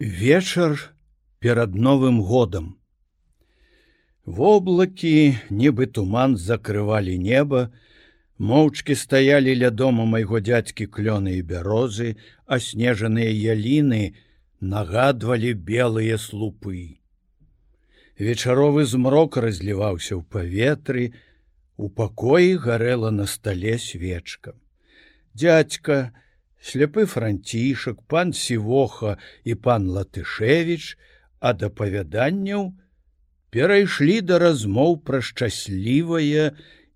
Вечар перад новым годам. Воблакі, нібы туман закрывалі неба, моўчкі стаялі ля дома майго дзядзькі клёны і бярозы, а снежаныя яліны нагадвалі белыя слупы. Вечаровы змрок разліваўся ў паветры, у пакоі гарэла на стале свечка. Дядзька, сляпы францішак пан сівоха і пан латышевич ад апавяданняў перайшлі да размоў пра шчаслівае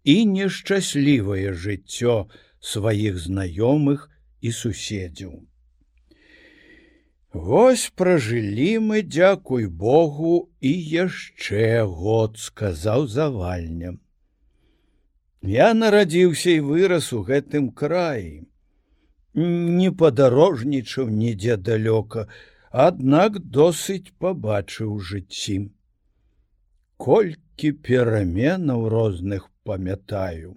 і нешчаслівае жыццё сваіх знаёмых і суседзяў. Вось пражылі мы дзякуй Богу і яшчэ год сказаў завальням Я нарадзіўся і вырас у гэтым краі не падарожнічаў нідзе далёка, аднак досыць пабачыў жыцці. Колькі пераменаў розных памятаю.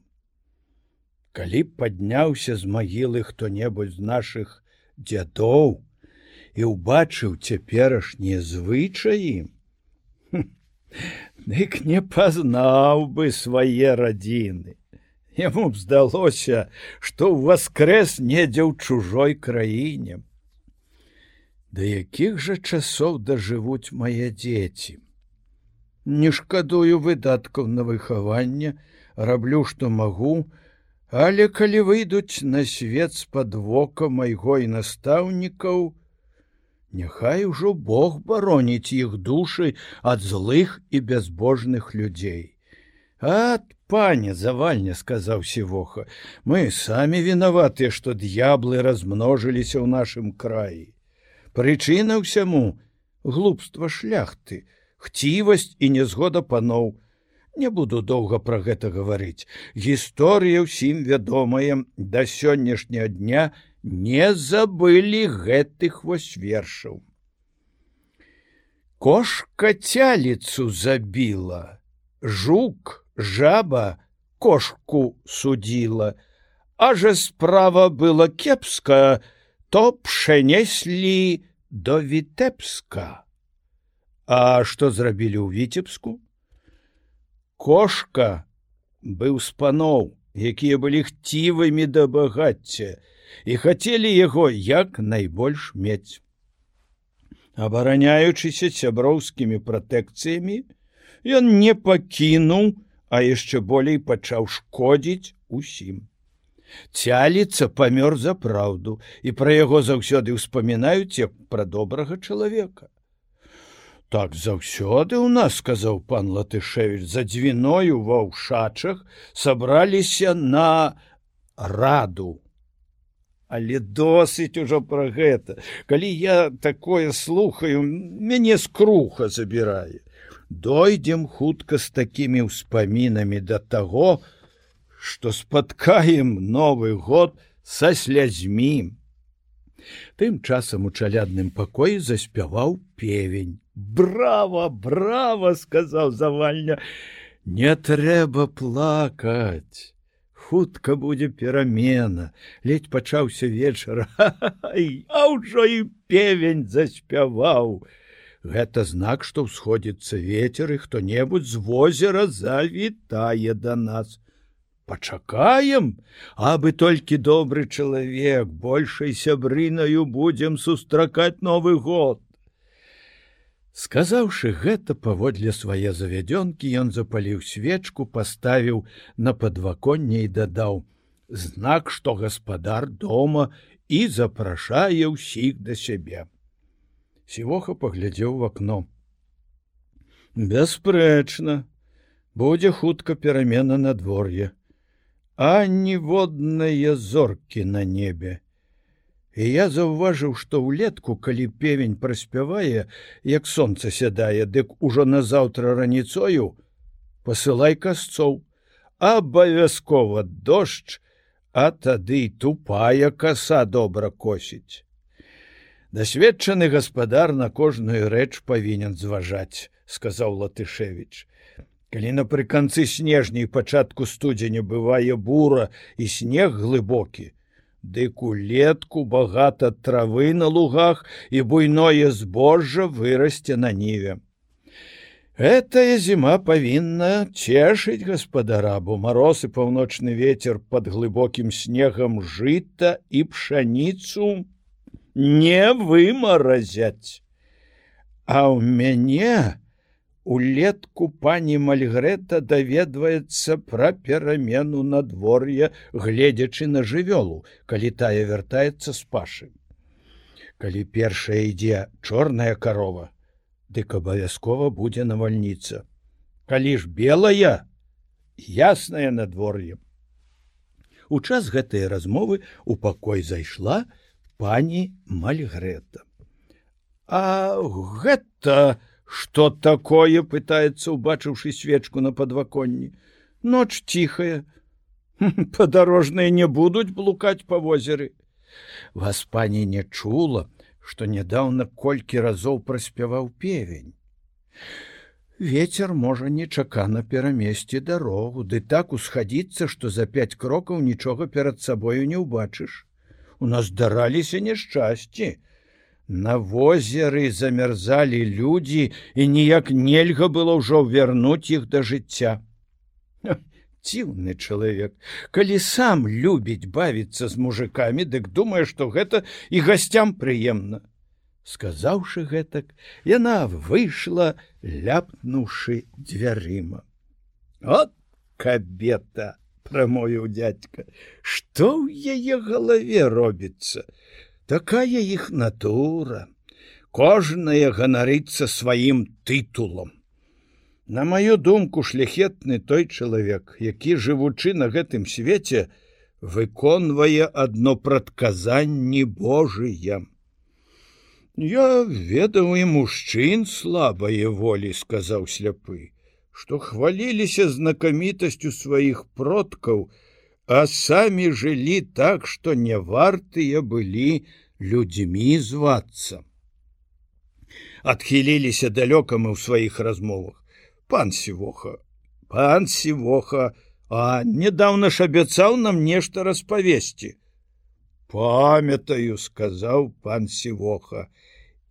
Калі падняўся з магілы хто-небудзь з нашых дзядоў і ўбачыў цяперашнія звычаі, Дык не пазнаў бы свае радзіны. Яму б здалося, што ў воскрэс недзе ў чужой краіне. Да якіх жа часоў дажывуць мае дзеці. Не шкадую выдаткаў на выхаванне, раблю, што магу, але калі выйдуць на свет з-пад вока майго і настаўнікаў, Няхай ужо Бог бароніць іх душы ад злых і бязбожных людзей. Ад пане завальня сказаў сівоха мы самі вінаватыя што д'яблы размножыліся ў нашым краі. Прычына ўсяму глупства шляхты хцівасць і нязгода паноў. Не буду доўга пра гэта гаварыць. Гісторыя ўсім вядомая. Да сённяшняга дня не забылі гэтых вось вершаў. Кошка цяліцу забіла жук жаба кошку судзіла, А же справа была кепска, то пшэнеслі до вітэпска. А што зрабілі ў віцебску? Кошка быў з паноў, якія былі хцівымі да багацця і хацелі яго як найбольш мець. Абараняючыся сяброўскімі пратэкцыямі, ён не пакінуў, а яшчэ болей пачаў шкодзіць усім. Цяліца памёр за праўду і пра яго заўсёды ўспамінаюць як пра добрага чалавека. Так заўсёды ў нас сказаў пан латышевич за дзвіною ва ўшачах сабраліся на раду. Але досыць ужо пра гэта, калі я такое слухаю, мяне скруха забірае дойдзем хутка з такімі ўспамінамі да таго, што спаткаем новы год са слязьмі. Тым часам у чалядным пакоі заспяваў певень. Браво, браво, сказаў завальня, не трэба плакаць. Хутка будзе перамена, ледь пачаўся вечар, а ўжо і певень заспяваў. Гэта знак, што ўсходзіцца ветер і хто-небудзь з возера завітае да нас. Пачакаем, абы толькі добры чалавек, большай сябрынаю будзем сустракаць новы год. Сказаўшы гэта паводле свае завядёнкі, ён запаліў свечку, паставіў на падваконне і дадаў: знак, што гаспадар дома і запрашае ўсіх да сябе. Сівоха паглядзеў в акно. Бясспрэчна будзе хутка перамена надвор'я а ніводныя зоркі на небе і я заўважыў што ўлетку калі певень праспявае як сонца сядае дык ужо назаўтра раніцою посылай касцоў абавязкова дождж а тады тупая каса добра косіць Дасведчаны гаспадар на кожную рэч павінен зважаць, сказаў латышевич. Калі напрыканцы снежняй пачатку студзеня бывае бура і снег глыбокі, Дык улетку багата травы на лугах і буйное збожжа вырасце на ніве. Этая зіма павінна цешыць гаспадара, бо мароз і паўночны ветер под глыбокім снегам жыта і пшаніцу не вымаразяць. А ў мяне, Улетку пані Мальгрета даведваецца пра перамену надвор'я, гледзячы на жывёлу, калі тая вяртаецца з пашы. Калі першая ідзе чорная карова, дык абавязкова будзе навальніца. Калі ж белая, ясная надвор'е. У час гэтай размовы у пакой зайшла пані Мальгрета. А гэта, что такое пытается убачыўшы свечку на подваконні ноч тихая. Подорожные не будуць блукаць по возеры вас пані не чула что нядаўна колькі разоў праспяваў певень. Ветер можа нечакана перамесці дарогу ды так усхадзіцца что за пять крокаў нічога перад сабою не ўбачыш у нас дараліся няшчасці На возеры замярзалі людзі і ніяк нельга было ўжо вярнуць іх да жыцця. Ціўны чалавек, калі сам любіць бавіцца з мужикамі, дык думае, што гэта і гасцям прыемна. Сказаўшы гэтак, яна выйшла, ляпнуўшы дзвярыма. От кабета, прамовіў дядька, што ў яе галаве робіцца? Такая іх натура. Кожная ганарыцца сваім тытулам. На маю думку шляхетны той чалавек які жывучы на гэтым свеце выконвае адно прадказанні Божыя. Я ведаў і мужчын слабае волі сказаў сляпы што хваліліся знакамітасцю сваіх продкаў а самі жылі так, што не вартыя былі людзьмі звацца. Адхіліліся далёка мы ў сваіх размовах. пан сівоха, пан сівоха, а недавно ж абяцаў нам нешта распавесці. Памятаю, сказаў пан сівоха,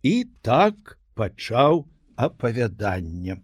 і так пачаў апавяданнем.